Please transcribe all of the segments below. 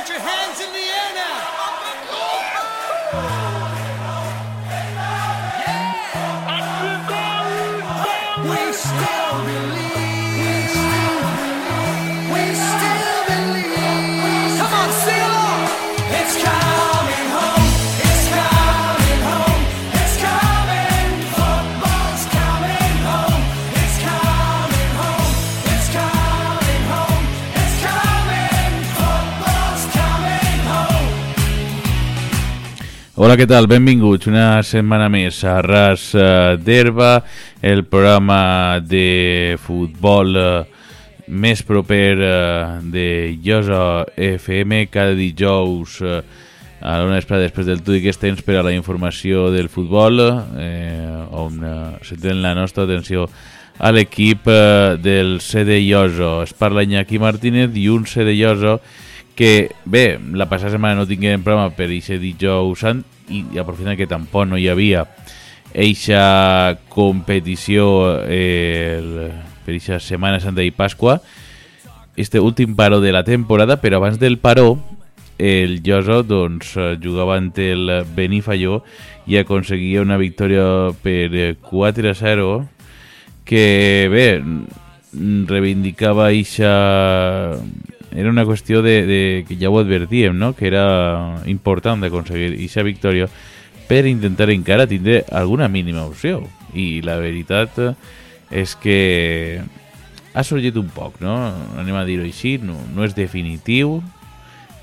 Put your hands in the Hola, què tal? Benvinguts una setmana més a Ras eh, d'Herba, el programa de futbol eh, més proper eh, de Llosa FM cada dijous a l'una vespre després del Tudi que temps per a la informació del futbol eh, on centrem la nostra atenció a l'equip eh, del CD Llosa. Es parla Iñaki Martínez i un CD Llosa que bé, la passada setmana no tinguem programa per aquest dijous sant i aprofitant que tampoc no hi havia eixa competició eh, el, per eixa Setmana Santa i Pasqua. Este últim paró de la temporada però abans del paró el Lloso doncs, jugava ante el Benifalló i aconseguia una victòria per eh, 4 a 0 que bé reivindicava eixa era una qüestió de, de que ja ho advertíem, no? que era important d'aconseguir eixa victòria per intentar encara tindre alguna mínima opció i la veritat és que ha sorgit un poc, no? anem a dir-ho així, no, no és definitiu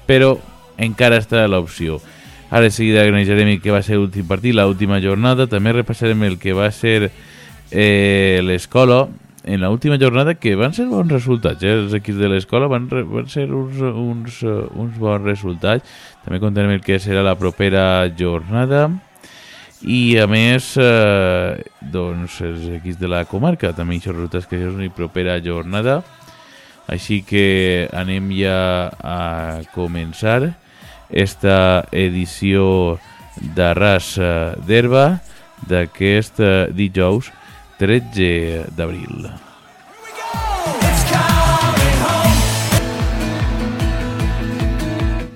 però encara està l'opció ara de seguida analitzarem el que va ser l'últim partit, l'última jornada també repassarem el que va ser eh, l'escola en l'última jornada que van ser bons resultats eh? els equips de l'escola van, van ser uns, uns, eh, uns bons resultats. També contarem el que serà la propera jornada. I a més eh, doncs els equips de la comarca també aquests resultats que és una propera jornada. Així que anem ja a començar esta edició d'Arras eh, d'Herba d'aquest eh, dijous 13 d'abril.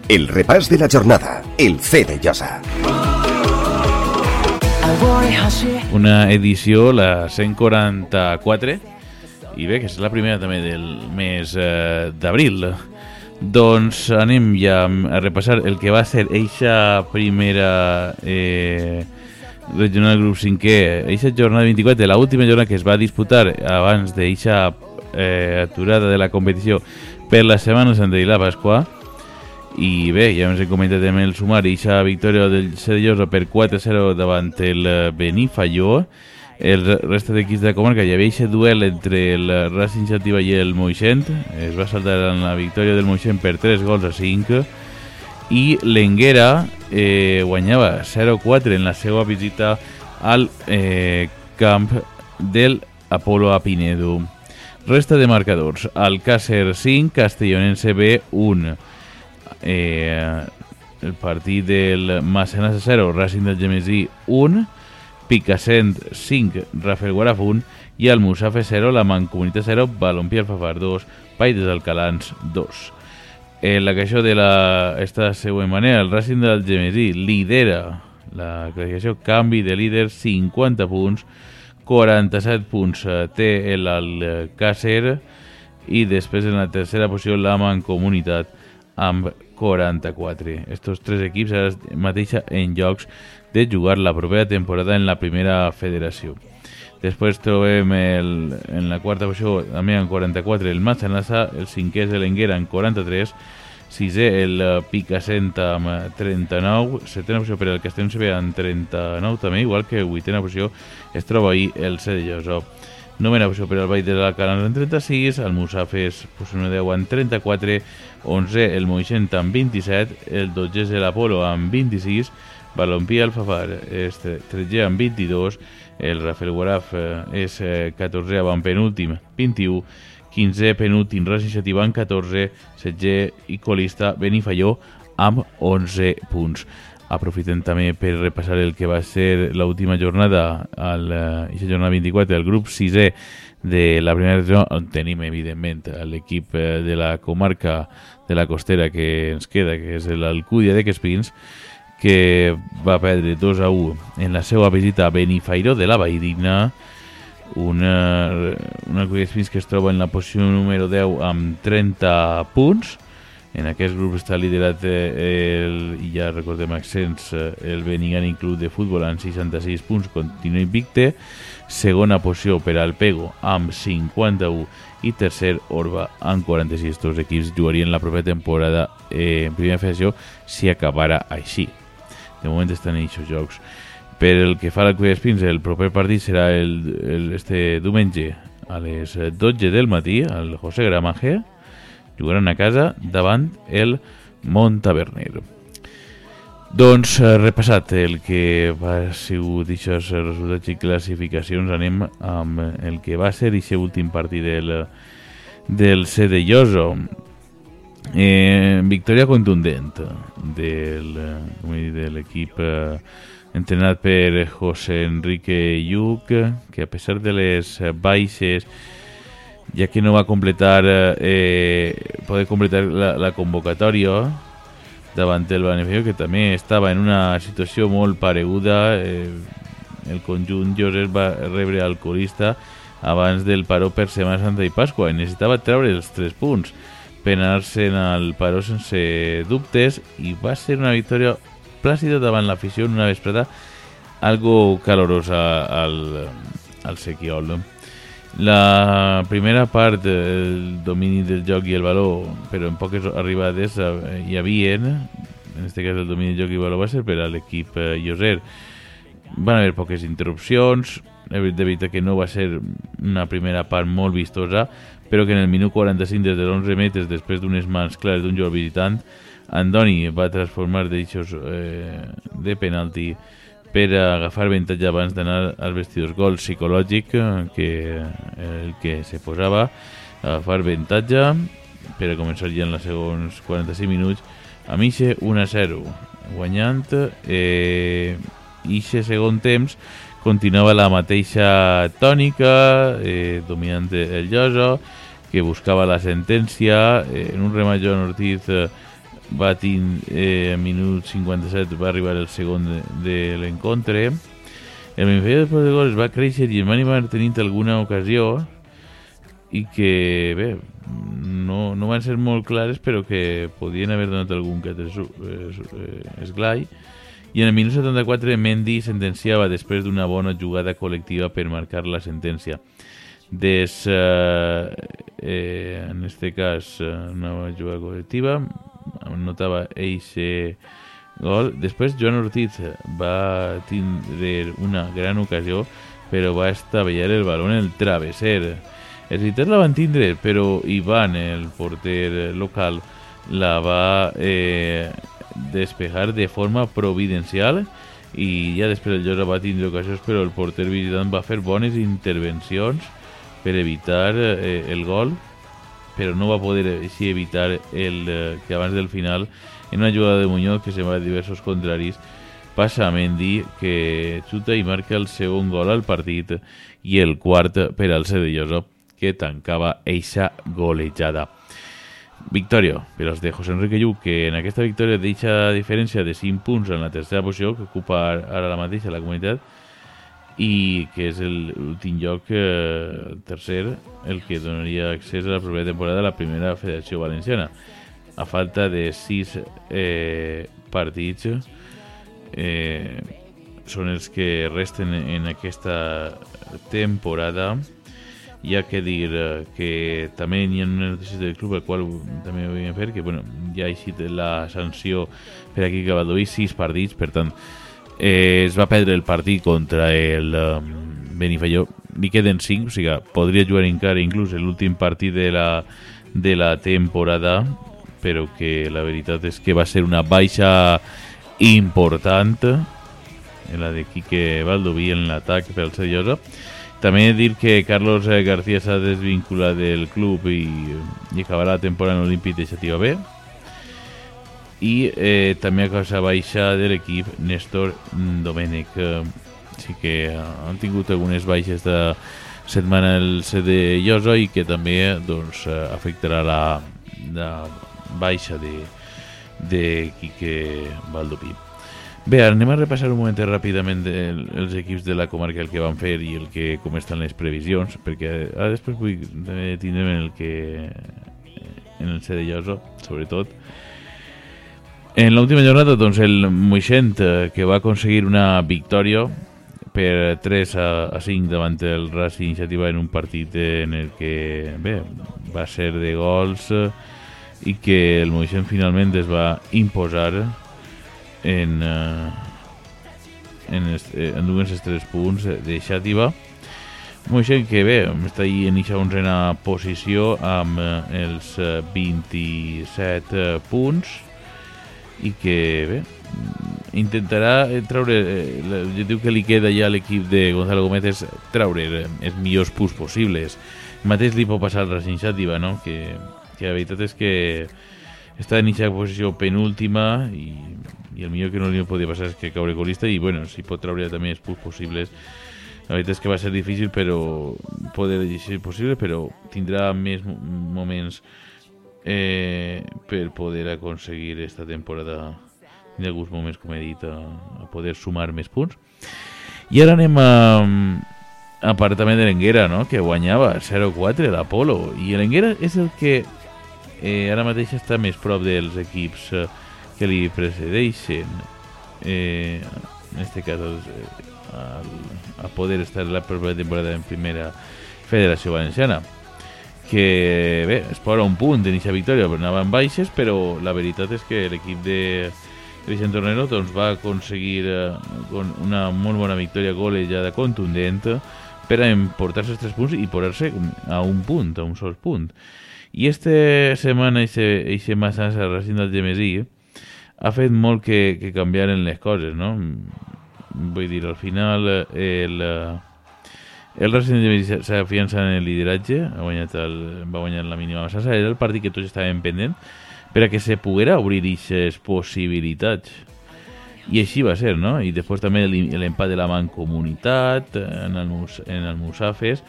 El repàs de la jornada. El C de Llosa. Una edició, la 144, i bé, que és la primera també del mes eh, d'abril. Doncs anem ja a repassar el que va ser eixa primera eh, regional grup 5è, eixa jornada 24, la última jornada que es va disputar abans d'eixa eh, aturada de la competició per la Setmana Santa i Pasqua, i bé, ja ens hem comentat també el sumari. Eixa victòria del Serioso per 4-0 davant el eh, Benifalló el resta d'equips de la comarca. Hi havia aquest duel entre el Racing Xativa i el Moixent. Es va saltar en la victòria del Moixent per 3 gols a 5 i l'Enguera eh, guanyava 0-4 en la seva visita al eh, camp del Apolo a Pinedo. Resta de marcadors. Alcácer 5, Castellonense B 1 eh, el partit del Massanes 0, Racing del Gemesí 1, Picassent 5, Rafael Guaraf 1 i el Musafe 0, la Mancomunitat 0, Balompié Alfafar 2, Pai des Alcalans 2. Eh, la queixa de la, esta següent manera, el Racing del Gemesí lidera la classificació, canvi de líder 50 punts, 47 punts eh, té l'Alcácer i després en la tercera posició la Mancomunitat amb 44. Estos tres equips ara mateixa en llocs de jugar la propera temporada en la primera federació. Després trobem el, en la quarta posició també amb 44 el Matxanassa, el cinquè és l'Enguera amb 43, sisè el eh, Picassent amb eh, 39, setena posició per al Castellón CB amb 39 també, igual que vuitena posició es troba ahí el C de Llosó. Novena posició per al Vall de l'Alcanar amb 36, el Musafes posició 10 amb 34, 11 el Moixent amb 27, el 12 és l'Apolo amb 26, Balompié Alfafar és 13 amb 22, el Rafael Guaraf eh, és eh, 14 amb penúltim 21, 15 penúltim Racing Xativa amb 14, 16 i colista Benifalló amb 11 punts. aprofitem també per repassar el que va ser l'última jornada, al, uh, jornada 24, el grup 6è de la primera regió, on tenim, evidentment, l'equip eh, de la comarca de la costera que ens queda, que és l'Alcúdia de Quespins, que va perdre 2 a 1 en la seva visita a Benifairó de la Valldigna, una, una Quespins que es troba en la posició número 10 amb 30 punts, en aquest grup està liderat eh, el, i ja recordem accents eh, el Benigani Club de Futbol amb 66 punts, continua invicte segona posició per al Pego amb 51 i tercer Orba amb 46. Tots equips jugarien la propera temporada eh, en primera federació si acabara així. De moment estan en aquests jocs. Per el que fa la Cuia Espins, el proper partit serà el, el, este diumenge a les 12 del matí al José Gramaje. Jugaran a casa davant el Montaverner. Doncs eh, repassat el que va sigut aquests resultats i classificacions, anem amb el que va ser aquest últim partit del, del Lloso. Eh, victòria contundent del, de l'equip eh, entrenat per José Enrique Lluc, que a pesar de les baixes, ja que no va completar, eh, poder completar la, la convocatòria, davant el Beneficio, que també estava en una situació molt pareguda. Eh, el conjunt Josep va rebre alcoholista abans del paró per Setmana Santa i Pasqua i necessitava treure els tres punts per anar-se'n al paró sense dubtes i va ser una victòria plàcida davant l'afició en una vesprada algo calorosa al, al Sequiol. La primera part, el domini del joc i el valor, però en poques arribades eh, hi havia, en aquest cas el domini del joc i el valor va ser per a l'equip eh, Lloser. Van haver poques interrupcions, de veritat que no va ser una primera part molt vistosa, però que en el minut 45 des de l'11 metres, després d'unes mans clares d'un jugador visitant, Andoni va transformar d'eixos eh, de penalti per agafar avantatge abans d'anar als vestidors. Gol psicològic que el que se posava agafar avantatge per a començar ja en els segons 45 minuts a Mixe 1-0 guanyant eh, ixe segon temps continuava la mateixa tònica eh, dominant el Lloso que buscava la sentència eh, en un remalló Ortiz eh, va tindre eh, minut 57 va arribar el segon de, de l'encontre. El Benfica després de gols va créixer i el va tenint alguna ocasió i que bé no, no van ser molt clares però que podien haver donat algun que altre eh, esglai i en el minut 74 Mendy sentenciava després d'una bona jugada col·lectiva per marcar la sentència des eh, eh, en este cas eh, una jugada col·lectiva notava eixe gol. Després Joan Ortiz va tindre una gran ocasió, però va estavellar el baló en el travesser. Els Ritters la van tindre, però Ivan, el porter local, la va eh, despejar de forma providencial i ja després el Llosa va tindre ocasions però el porter visitant va fer bones intervencions per evitar eh, el gol però no va poder així evitar el eh, que abans del final, en una jugada de Muñoz que se va a diversos contraris, passa a Mendy que xuta i marca el segon gol al partit i el quart per al Cedelloso que tancava eixa golejada. Victòria per als de José Enrique Lluc, que en aquesta victòria deixa diferència de 5 punts en la tercera posició, que ocupa ara la mateixa la comunitat, i que és l'últim lloc eh, tercer el que donaria accés a la propera temporada a la primera Federació Valenciana. A falta de sis eh, partits eh, són els que resten en aquesta temporada hi ha que dir eh, que també hi ha una notícia del club el qual també ho vam fer que bueno, ja ha eixit la sanció per aquí que va dur sis partits per tant eh, es va perdre el partit contra el um, Benifelló li queden 5, o sigui, podria jugar encara inclús l'últim partit de la, de la temporada però que la veritat és que va ser una baixa important en la de Quique Baldoví en l'atac pel Seriosa també dir que Carlos García s'ha desvinculat del club i, i acabarà la temporada en l'Olímpic de Xativa B i eh, també a casa baixa de l'equip Néstor Domènech eh, sí que eh, han tingut algunes baixes de setmana el CD Llosa i que també doncs, eh, afectarà la, la baixa de, de Quique Valdopí. Bé, anem a repassar un moment ràpidament el, els equips de la comarca el que van fer i el que com estan les previsions, perquè ara després vull també tindrem el que en el CD Llosa, sobretot. En l'última jornada, doncs, el Moixent, eh, que va aconseguir una victòria per 3 a, a 5 davant el Racing Iniciativa en un partit en el que bé, va ser de gols eh, i que el Moixent finalment es va imposar en, eh, en, est, eh, en dues tres punts de Xàtiva Moixent que bé, està ahí en eixa onzena posició amb eh, els eh, 27 eh, punts i que bé, intentarà eh, treure, eh, l'objectiu que li queda ja a l'equip de Gonzalo Gómez és treure eh, els millors punts possibles. El mateix li pot passar Racing Xàtiva, no? que, que la veritat és que està en aquesta posició penúltima i, i el millor que no li podia passar és que caure colista i bueno, si pot treure també els punts possibles la veritat és que va ser difícil però poder ser possible però tindrà més mo- moments eh, per poder aconseguir esta temporada en alguns moments, com he dit, a, a poder sumar més punts. I ara anem a, a part també de l'Enguera, no? que guanyava 0-4 l'Apolo. I l'Enguera és el que eh, ara mateix està més prop dels equips eh, que li precedeixen. Eh, en este cas, eh, al, a poder estar la propera temporada en primera Federació Valenciana que bé, es posa un punt en aquesta victòria però anaven baixes, però la veritat és que l'equip de Vicent Tornero doncs, va aconseguir eh, una molt bona victòria golejada contundent per a emportar-se els tres punts i posar-se a un punt, a un sol punt. I esta setmana, eixe massàs a Racing del Gemesí ha fet molt que, que canviaren les coses, no? Vull dir, al final el, eh, el Racing Gemesí s'afiança en el lideratge, ha guanyat el, va guanyar la mínima massassa, era el partit que tots estàvem pendent per a que se poguera obrir aquestes possibilitats. I així va ser, no? I després també l'empat de la Mancomunitat en el, Mus, en el Musafes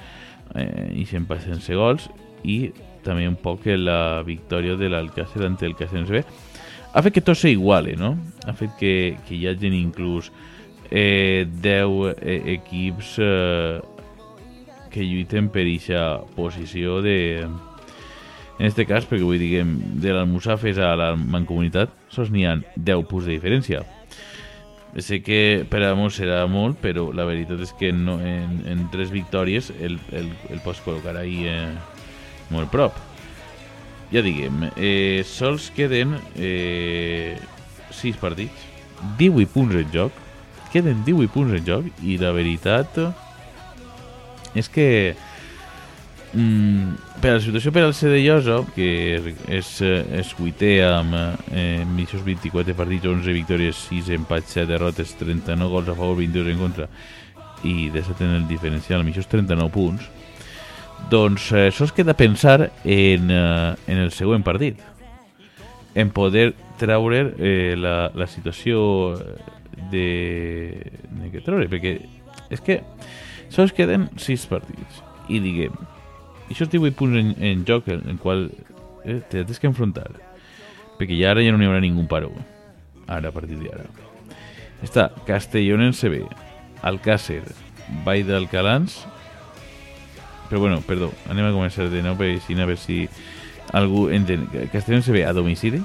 eh, i s'empat sense gols i també un poc la victòria de l'Alcácer ante el Cáceres B ha fet que tot s'iguale, no? Ha fet que, que hi hagin inclús eh, 10 eh, equips eh, que lluiten per aquesta posició de... En este cas, perquè vull dir, de l'Almusafes a la Mancomunitat, sols n'hi ha 10 punts de diferència. Sé que per a molts serà molt, però la veritat és que no, en, en tres victòries el, el, el pots col·locar ahí eh, molt prop. Ja diguem, eh, sols queden eh, 6 partits, 18 punts en joc, queden 18 punts en joc i la veritat és que mm, per la situació per al CD Llosa, que és, és vuitè amb eh, mitjos 24 partits, 11 victòries, 6 empats, 7 derrotes, 39 gols a favor, 22 en contra i 17 en el diferencial, mitjos 39 punts, doncs eh, es queda pensar en, eh, en el següent partit. En poder treure eh, la, la situació de, de que treure perquè és que sols queden 6 partits. I diguem això 18 punts en, en joc en el qual eh, te tens que enfrontar perquè ja ara ja no n'hi haurà ningú paro ara a partir d'ara. Està Castellón en CB Alcácer Vall d'Alcalans però bueno, perdó, anem a començar de nou així a veure si algú entén. Castellón se ve a domicili,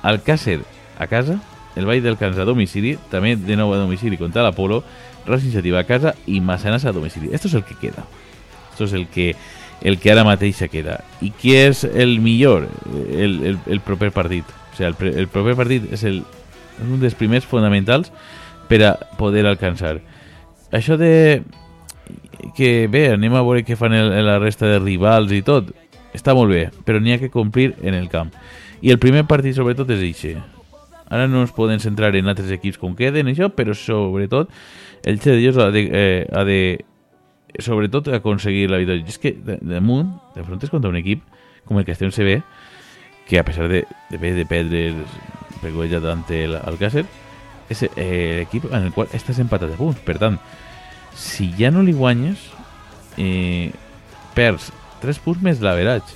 Alcácer a casa, el Vall del Cans a domicili, també de nou a domicili contra l'Apolo, Racing Iniciativa a casa i Massanas a domicili. Esto es el que queda. Esto es el que el que ara mateix se queda. I qui és el millor? El, el, el proper partit. O sigui, el, el proper partit és, el, és un dels primers fonamentals per a poder alcançar. Això de que bé, anem a veure què fan el, la resta de rivals i tot. Està molt bé, però n'hi ha que complir en el camp. I el primer partit sobretot és eixe. Ara no ens poden centrar en altres equips com queden això, però sobretot el de Dios ha de, eh, ha de sobretot aconseguir la victòria. És que de- damunt t'enfrontes contra un equip com el Castellón CB que a pesar de, de, de perdre per golejar ante el Alcácer, és eh, l'equip en el qual estàs empatat a punts. Per tant, si ja no li guanyes, eh, perds 3 punts més l'averatge.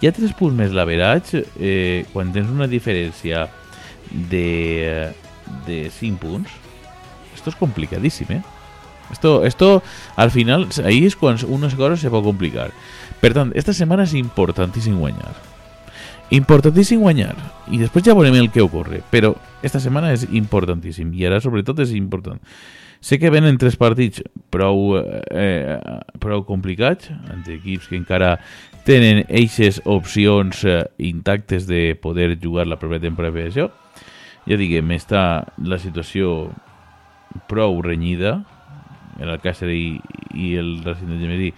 Ja 3 punts més l'averatge, eh, quan tens una diferència de, de 5 punts, esto es complicadíssim, eh? Esto, esto, al final, ahí es cuando unas cosas se a complicar. Per tant, esta setmana és importantíssim guanyar. Importantíssim guanyar. I després ja veurem el que ocorre. Però esta setmana és importantíssim. I ara, sobretot, és important. Sé que venen tres partits prou, eh, prou complicats, entre equips que encara tenen eixes opcions eh, intactes de poder jugar la propera temporada. Ja diguem, està la situació prou renyida, el Alcácer i, i el Racing de Gemerí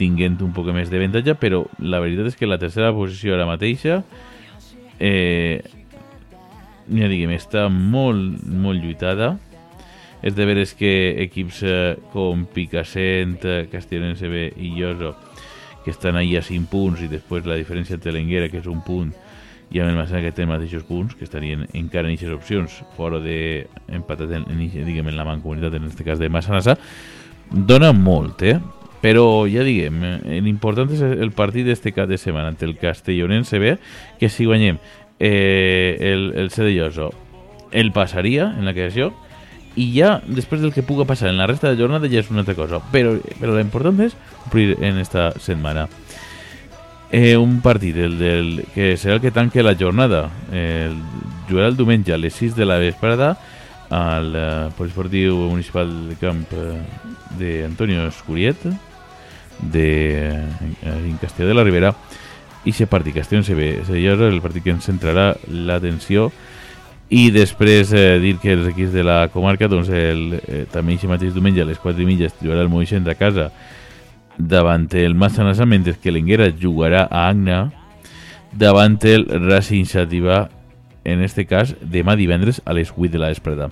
tinguent un poc més d'avantatge, però la veritat és que la tercera posició ara mateixa eh, ja diguem, està molt, molt lluitada. És de veres que equips eh, com Picassent, eh, Castellonense B i Lloso, que estan ahí a 5 punts i després la diferència entre l'Enguera, que és un punt, i amb el Massana que tenen mateixos punts, que estarien encara en aquestes opcions, fora de empatat en, en, diguem, en la mancomunitat, en aquest cas de Massanassa, dona molt, eh? Però ja diguem, eh, l'important és el partit d'este cap de setmana ante el Castellonense B, que si guanyem eh, el, el C de Lloso, el passaria en la creació, i ja després del que puga passar en la resta de jornada ja és una altra cosa. Però, però l'important és complir en esta setmana. Eh, un partit el del, que serà el que tanque la jornada. El, jugarà el diumenge a les 6 de la vesprada al eh, Poliesportiu Municipal de Camp eh, d'Antonio Escuriet de, eh, en Castelló de la Ribera. I aquest partit Castelló se ve és el partit que ens centrarà l'atenció i després eh, dir que els equips de la comarca doncs el, eh, també aquest mateix diumenge a les 4 i mitja es el Moixent a casa davant el Massanassa mentre que l'Enguera jugarà a Agna davant el Racing Xativa en este cas demà divendres a les 8 de la vesprada.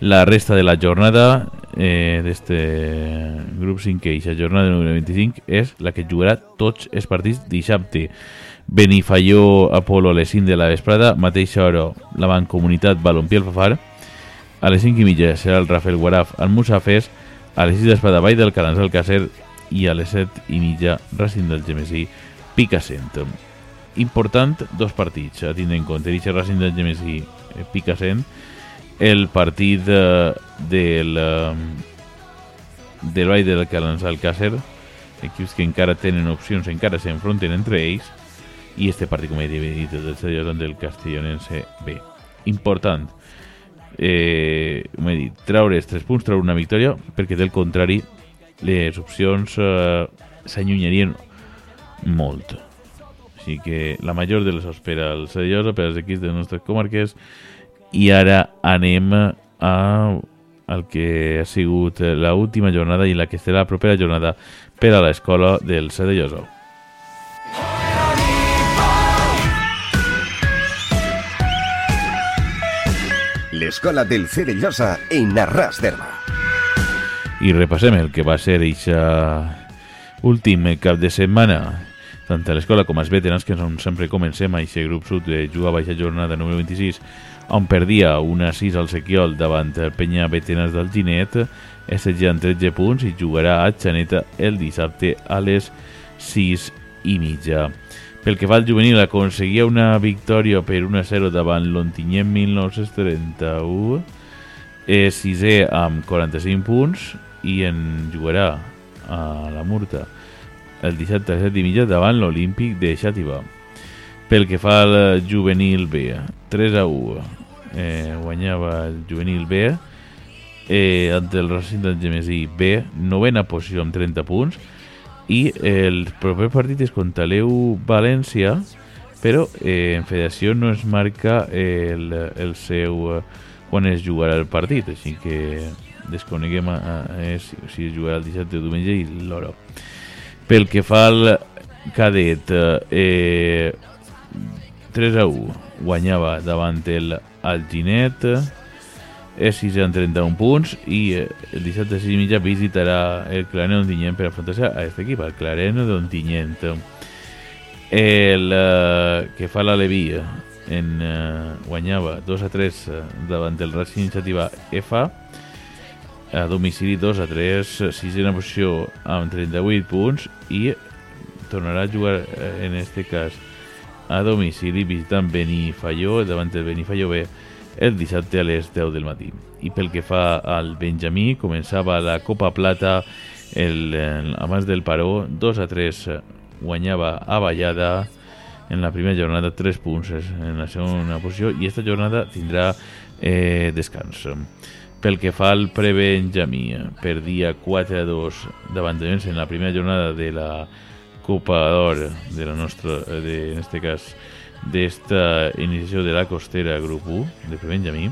La resta de la jornada eh, d'este grup 5 i la jornada número 25 és la que jugarà tots els partits dissabte Benifalló Apolo a les 5 de la vesprada, mateixa hora la Mancomunitat Balompié el Fafar, a les 5 i mitja serà el Rafael Guaraf al Musafés, a les 6 de Vall del Calans al Cacer i a les 7 i mitja Racing del Gemesí Picassent. Important, dos partits a tindre en compte. Eixe Racing del Gemesí eh, Picassent, el partit eh, del, eh, del Vall del Calans al Cacer, equips que encara tenen opcions, encara s'enfronten entre ells, i este he dit, del Serioson del Castellonense B. Important, eh, com he dit, traure els 3 punts, traure una victòria, perquè del contrari les opcions eh, s'allunyarien molt. Així que la major de les espera el Serioso per als equips de les nostres comarques i ara anem a el que ha sigut la última jornada i la que serà la propera jornada per a l'escola del Cedelloso. L'escola del Cerellosa en Arras d'Herba. I repassem el que va ser eixa últim cap de setmana tant a l'escola com als veterans que on sempre comencem a aquest grup sud de jugar baixa jornada número 26 on perdia una 6 al Sequiol davant el Penya Veterans del Ginet assajant 13 punts i jugarà a Xaneta el dissabte a les 6 i mitja. Pel que fa al juvenil, aconseguia una victòria per 1-0 davant l'Ontinyent 1931, és sisè amb 45 punts i en jugarà a la Murta el dissabte a les 7 i mitja davant l'Olímpic de Xàtiva. Pel que fa al juvenil B, 3 a 1, eh, guanyava el juvenil B eh, ante el Racing del Gemesí B, novena posició amb 30 punts, i el proper partit és contra l'EU València però eh, en federació no es marca el, el seu eh, quan es jugarà el partit així que desconeguem a, a, a, si, si es jugarà el dissabte o diumenge i l'hora. Pel que fa al cadet eh, 3 a 1 guanyava davant el Alginet és 6 amb 31 punts i eh, el dissabte a 6 i mitja visitarà el Clareno d'Ontinyent per enfrontar-se a aquest equip, el Clareno d'Ontinyent. El eh, que fa la Leví en, eh, guanyava 2 a 3 eh, davant del Racing Iniciativa F, a domicili 2 a 3, eh, sisena posició amb 38 punts i tornarà a jugar eh, en este cas a domicili visitant Benifalló davant del Benifalló B el dissabte a les 10 del matí. I pel que fa al Benjamí, començava la Copa Plata el, el, abans del Paró, 2 a 3 eh, guanyava a Vallada en la primera jornada 3 punts en la segona posició i esta jornada tindrà eh, descans. Pel que fa al pre-Benjamí, perdia 4 a 2 davant de en la primera jornada de la Copa d'Or de la nostra, de, en este cas, d'esta iniciació de la Costera Grup 1 de pre-Benjamí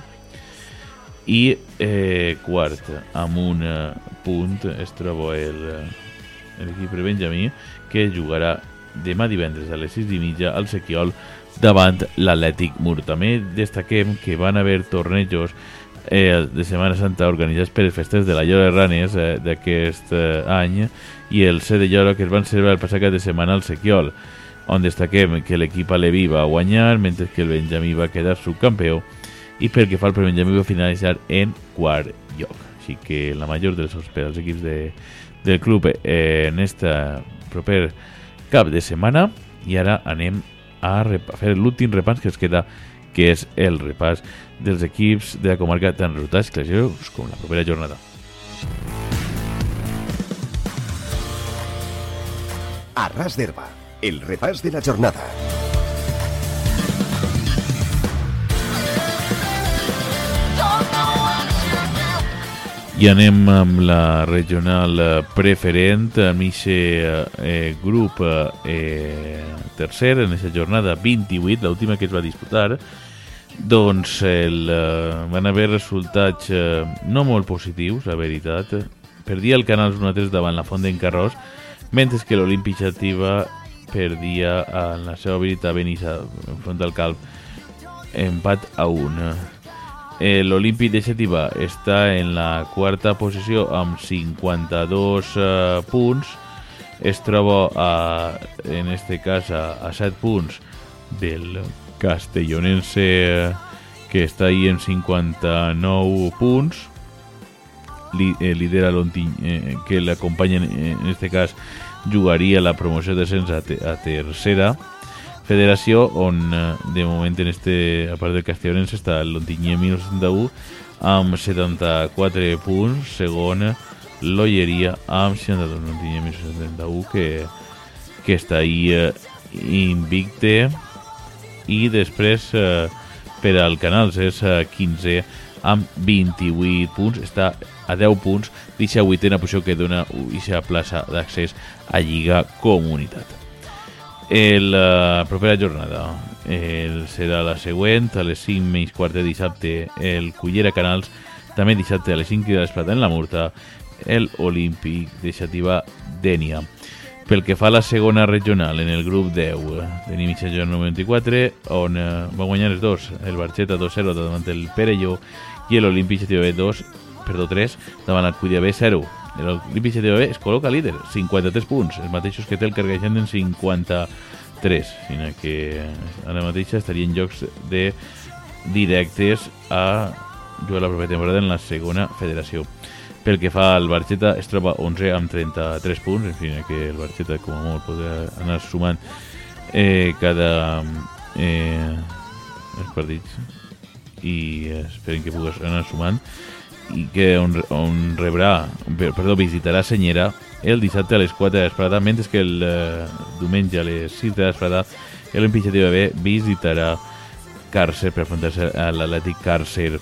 i eh, quart amb un eh, punt es troba el, eh, l'equip Benjamí que jugarà demà divendres a les 6 i mitja al Sequiol davant l'Atlètic Mur. També destaquem que van haver tornejos eh, de Setmana Santa organitzats per les festes de la Llora Ranes eh, d'aquest eh, any i el C de Llora que es van celebrar el passat de setmana al Sequiol on destaquem que l'equip aleví va guanyar mentre que el Benjamí va quedar subcampió i pel que fa al Benjamí va finalitzar en quart lloc. Així que la major dels per als equips de, del club eh, en este proper cap de setmana i ara anem a, a fer l'últim repàs que es queda que és el repàs dels equips de la comarca tan resultats classificats com la propera jornada. A ras d'herba, el repàs de la jornada. I anem amb la regional eh, preferent, amb aquest eh, grup eh, tercer, en aquesta jornada 28, l'última que es va disputar, doncs el, eh, van haver resultats eh, no molt positius, la veritat. Perdia el Canals 1-3 davant la Font d'en Carròs, mentre que l'Olímpic Xativa perdia en la seva visita a Benissa, enfront del Calp, empat a 1. Eh, L'Olímpic de Xativa està en la quarta posició amb 52 eh, punts. Es troba, a, en este cas, a, a 7 punts del castellonense que està ahí en 59 punts. Eh, lidera l'Ontinyent, eh, que l'acompanyen, eh, en este cas, jugaria la promoció de descens a, te, a tercera federació on eh, de moment en este a part del Castellonense està el Lontinyé 1971 amb 74 punts segon l'Olleria amb 62 Lontinyé 1971 que, que està ahí eh, invicte. I després eh, per al Canals és eh, 15 amb 28 punts està a 10 punts. D'eixa vuitena posició que dona eixa plaça d'accés a Lliga Comunitat. El, la propera jornada el, serà la següent a les 5 menys quart de dissabte el Cullera Canals també dissabte a les 5 de l'esplata en la Murta el Olímpic de Xativa Dènia pel que fa a la segona regional en el grup 10 tenim Mitja 94 on eh, va guanyar els dos el Barxeta 2-0 davant el Perelló i l'Olímpic Xativa B 2 perdó 3 davant el Cudia B 0 l'Olímpic Xativa B es col·loca líder 53 punts, els mateixos que té el Carcaixent en 53 sinó que ara mateix estaria en jocs de directes a jugar la propera temporada en la segona federació. Pel que fa al Barxeta es troba 11 amb 33 punts en fi, que el Barxeta com a molt podrà anar sumant eh, cada eh, els partits i esperen que pugues anar sumant i que on, on rebrà, perdó, visitarà Senyera el dissabte a les 4 de l'esprada, mentre que el eh, diumenge a les 6 de l'esprada l'Empitxativa B visitarà Càrcer per enfrontar-se a l'Atlètic Càrcer.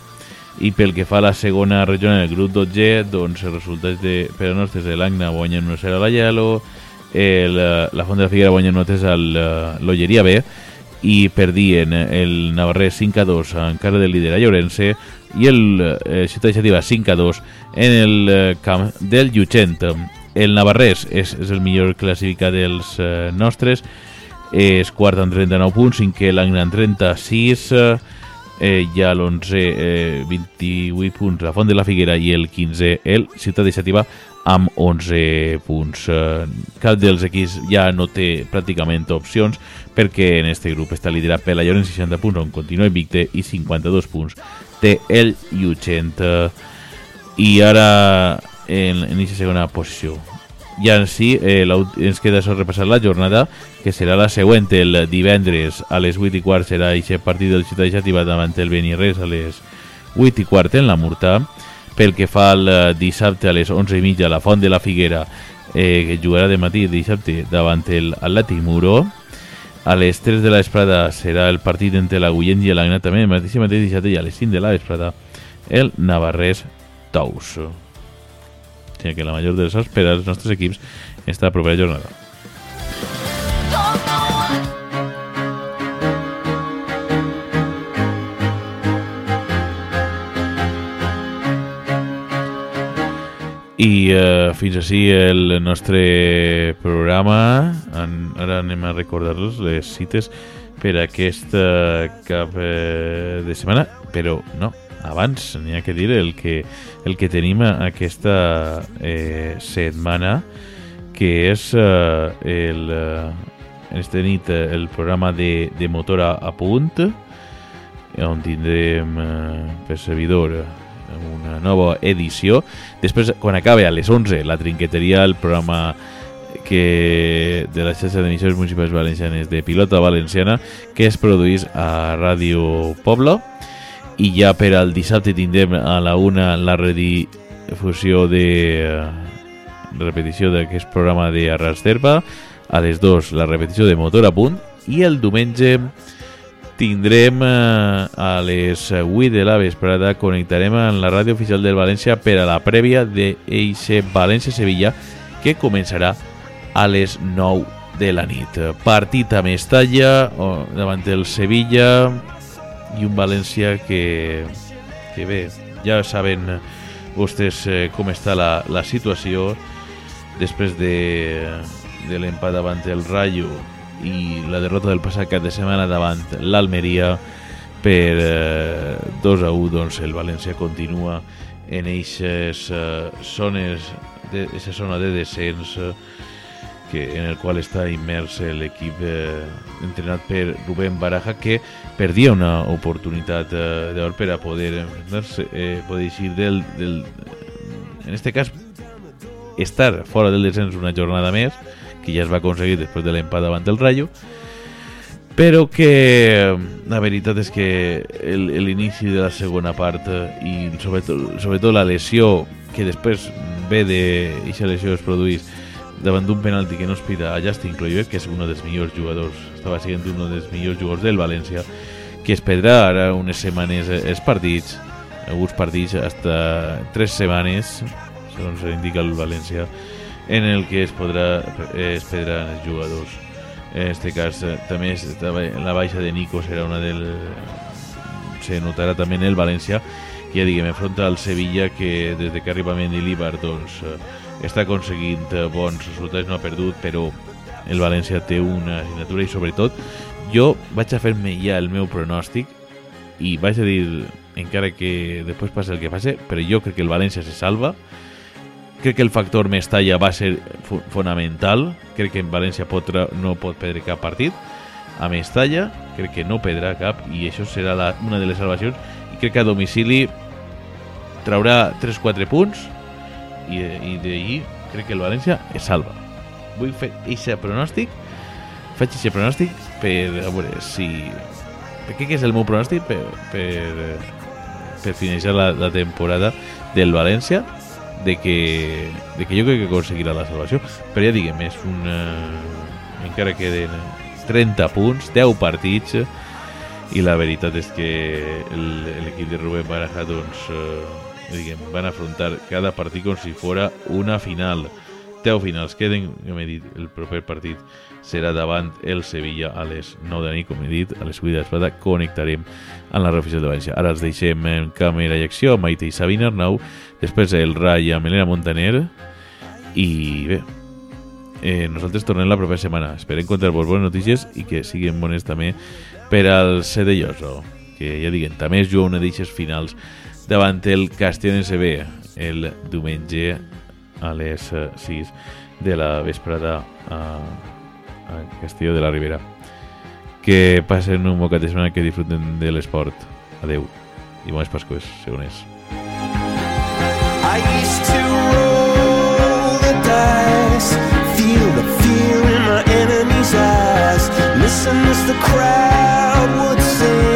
I pel que fa a la segona regió en el grup 12, doncs els resultats de, per nostres de l'Agna guanyen 1-0 a la Yelo, el, la Font de la Figuera guanyen 1-3 a l'Olleria B, i perdien el Navarrés 5 a 2 encara del líder a Llorense i el eh, Ciutat Iniciativa 5 a 2 en el eh, camp del Llutxent. El Navarrés és, és el millor classificat dels eh, nostres, és quart amb 39 punts, cinquè l'Agna amb 36, eh, ja l'11 eh, 28 punts la Font de la Figuera i el 15 el Ciutat Iniciativa amb 11 punts. Eh, cap dels equips ja no té pràcticament opcions perquè en este grup està liderat per la Llorenç 60 punts on continua invicte i 52 punts té el Llutxent i ara en, en aquesta segona posició. Ja en si eh, ens queda això repassar la jornada que serà la següent. El divendres a les 8 i quart serà aquest partit del Ciutat Xativa davant el Benirres a les 8 i quart en la Murta pel que fa al eh, dissabte a les 11 i mitja la Font de la Figuera eh, que jugarà de matí dissabte davant el Atlètic Muro. A les 3 de la vesprada serà el partit entre la Guillent i l'Agnat també el mateix mateix dissabte i a les 5 de la vesprada el Navarrés Tous. O sigui que la major de les esperes dels nostres equips esta propera jornada I uh, fins així el nostre programa. En, ara anem a recordar-los les cites per aquest cap uh, de setmana, però no, abans n'hi ha que dir el que, el que tenim aquesta eh, setmana, que és uh, el, uh, esta nit el programa de, de motor a, a punt, on tindrem uh, per servidor una nova edició. Després, quan acabe a les 11, la trinqueteria, el programa que de la xarxa d'emissions municipals valencianes de Pilota Valenciana que es produís a Ràdio Pobla. I ja per al dissabte tindrem a la una la redifusió de repetició d'aquest programa de Arras d'Herba a les 2 la repetició de Motor a punt. I el diumenge tindrem eh, a les 8 de la vesprada connectarem amb la ràdio oficial del València per a la prèvia d'eixe València-Sevilla que començarà a les 9 de la nit. Partit a Mestalla davant del Sevilla i un València que, que bé, ja saben vostès eh, com està la, la situació després de, de l'empat davant el Rayo i la derrota del passat cap de setmana davant l'Almeria per eh, 2 a 1 doncs el València continua en eixes eh, zones de, esa zona de descens eh, que, en el qual està immers l'equip eh, entrenat per Rubén Baraja que perdia una oportunitat eh, d'or per a poder enfrentar-se, eh, poder eixir del, del en este cas estar fora del descens una jornada més que ja es va aconseguir després de l'empat davant del Rayo però que la veritat és que l'inici de la segona part eh, i sobretot, sobretot la lesió que després ve de aquesta lesió es produís davant d'un penalti que no es pida a Justin Kluivert, que és un dels millors jugadors, estava sent un dels millors jugadors del València, que es perdrà ara unes setmanes eh, els partits, alguns partits hasta tres setmanes, segons indica el València, en el que es podrà es els jugadors. En este cas eh, també es- la baixa de Nico serà una del se notarà també en el València que ja diguem, enfronta al Sevilla que des de que arriba Mendilibar doncs, eh, està aconseguint eh, bons resultats, no ha perdut, però el València té una assignatura i sobretot jo vaig a fer-me ja el meu pronòstic i vaig a dir, encara que després passi el que passi, però jo crec que el València se salva crec que el factor Mestalla va ser fonamental. Crec que en València pot, no pot perdre cap partit. A Mestalla crec que no perdrà cap i això serà la, una de les salvacions. I crec que a domicili traurà 3-4 punts i, i d'ahir crec que el València es salva. Vull fer aquest pronòstic faig aquest pronòstic per a veure si crec que és el meu pronòstic per, per, per finalitzar la, la temporada del València de que, de que jo crec que aconseguirà la salvació. Però ja diguem, és un eh, encara queden 30 punts 10 partits eh, i la veritat és que l'equip de Rubén Baraja doncs, eh, diguem, van afrontar cada partit com si fora una final 10 finals queden, com he dit, el proper partit serà davant el Sevilla a les 9 de nit, com he dit, a les 8 de l'espada connectarem amb la revisió de València. Ara els deixem en càmera i acció, Maite i Sabina Arnau, després el Rai amb Helena Montaner, i bé, eh, nosaltres tornem la propera setmana. Esperem contar-vos bones notícies i que siguin bones també per al CD Lloso, que ja diguen, també es juga una d'eixes finals davant el Castellón SB el diumenge a les eh, 6 de la vesprada a, a Castelló de la Ribera. Que passen un bocat de setmana que disfruten de l'esport. Adeu. I bones Pasques, segones. I used to roll the dice, feel the fear in my enemy's eyes, listen as the crowd would sing.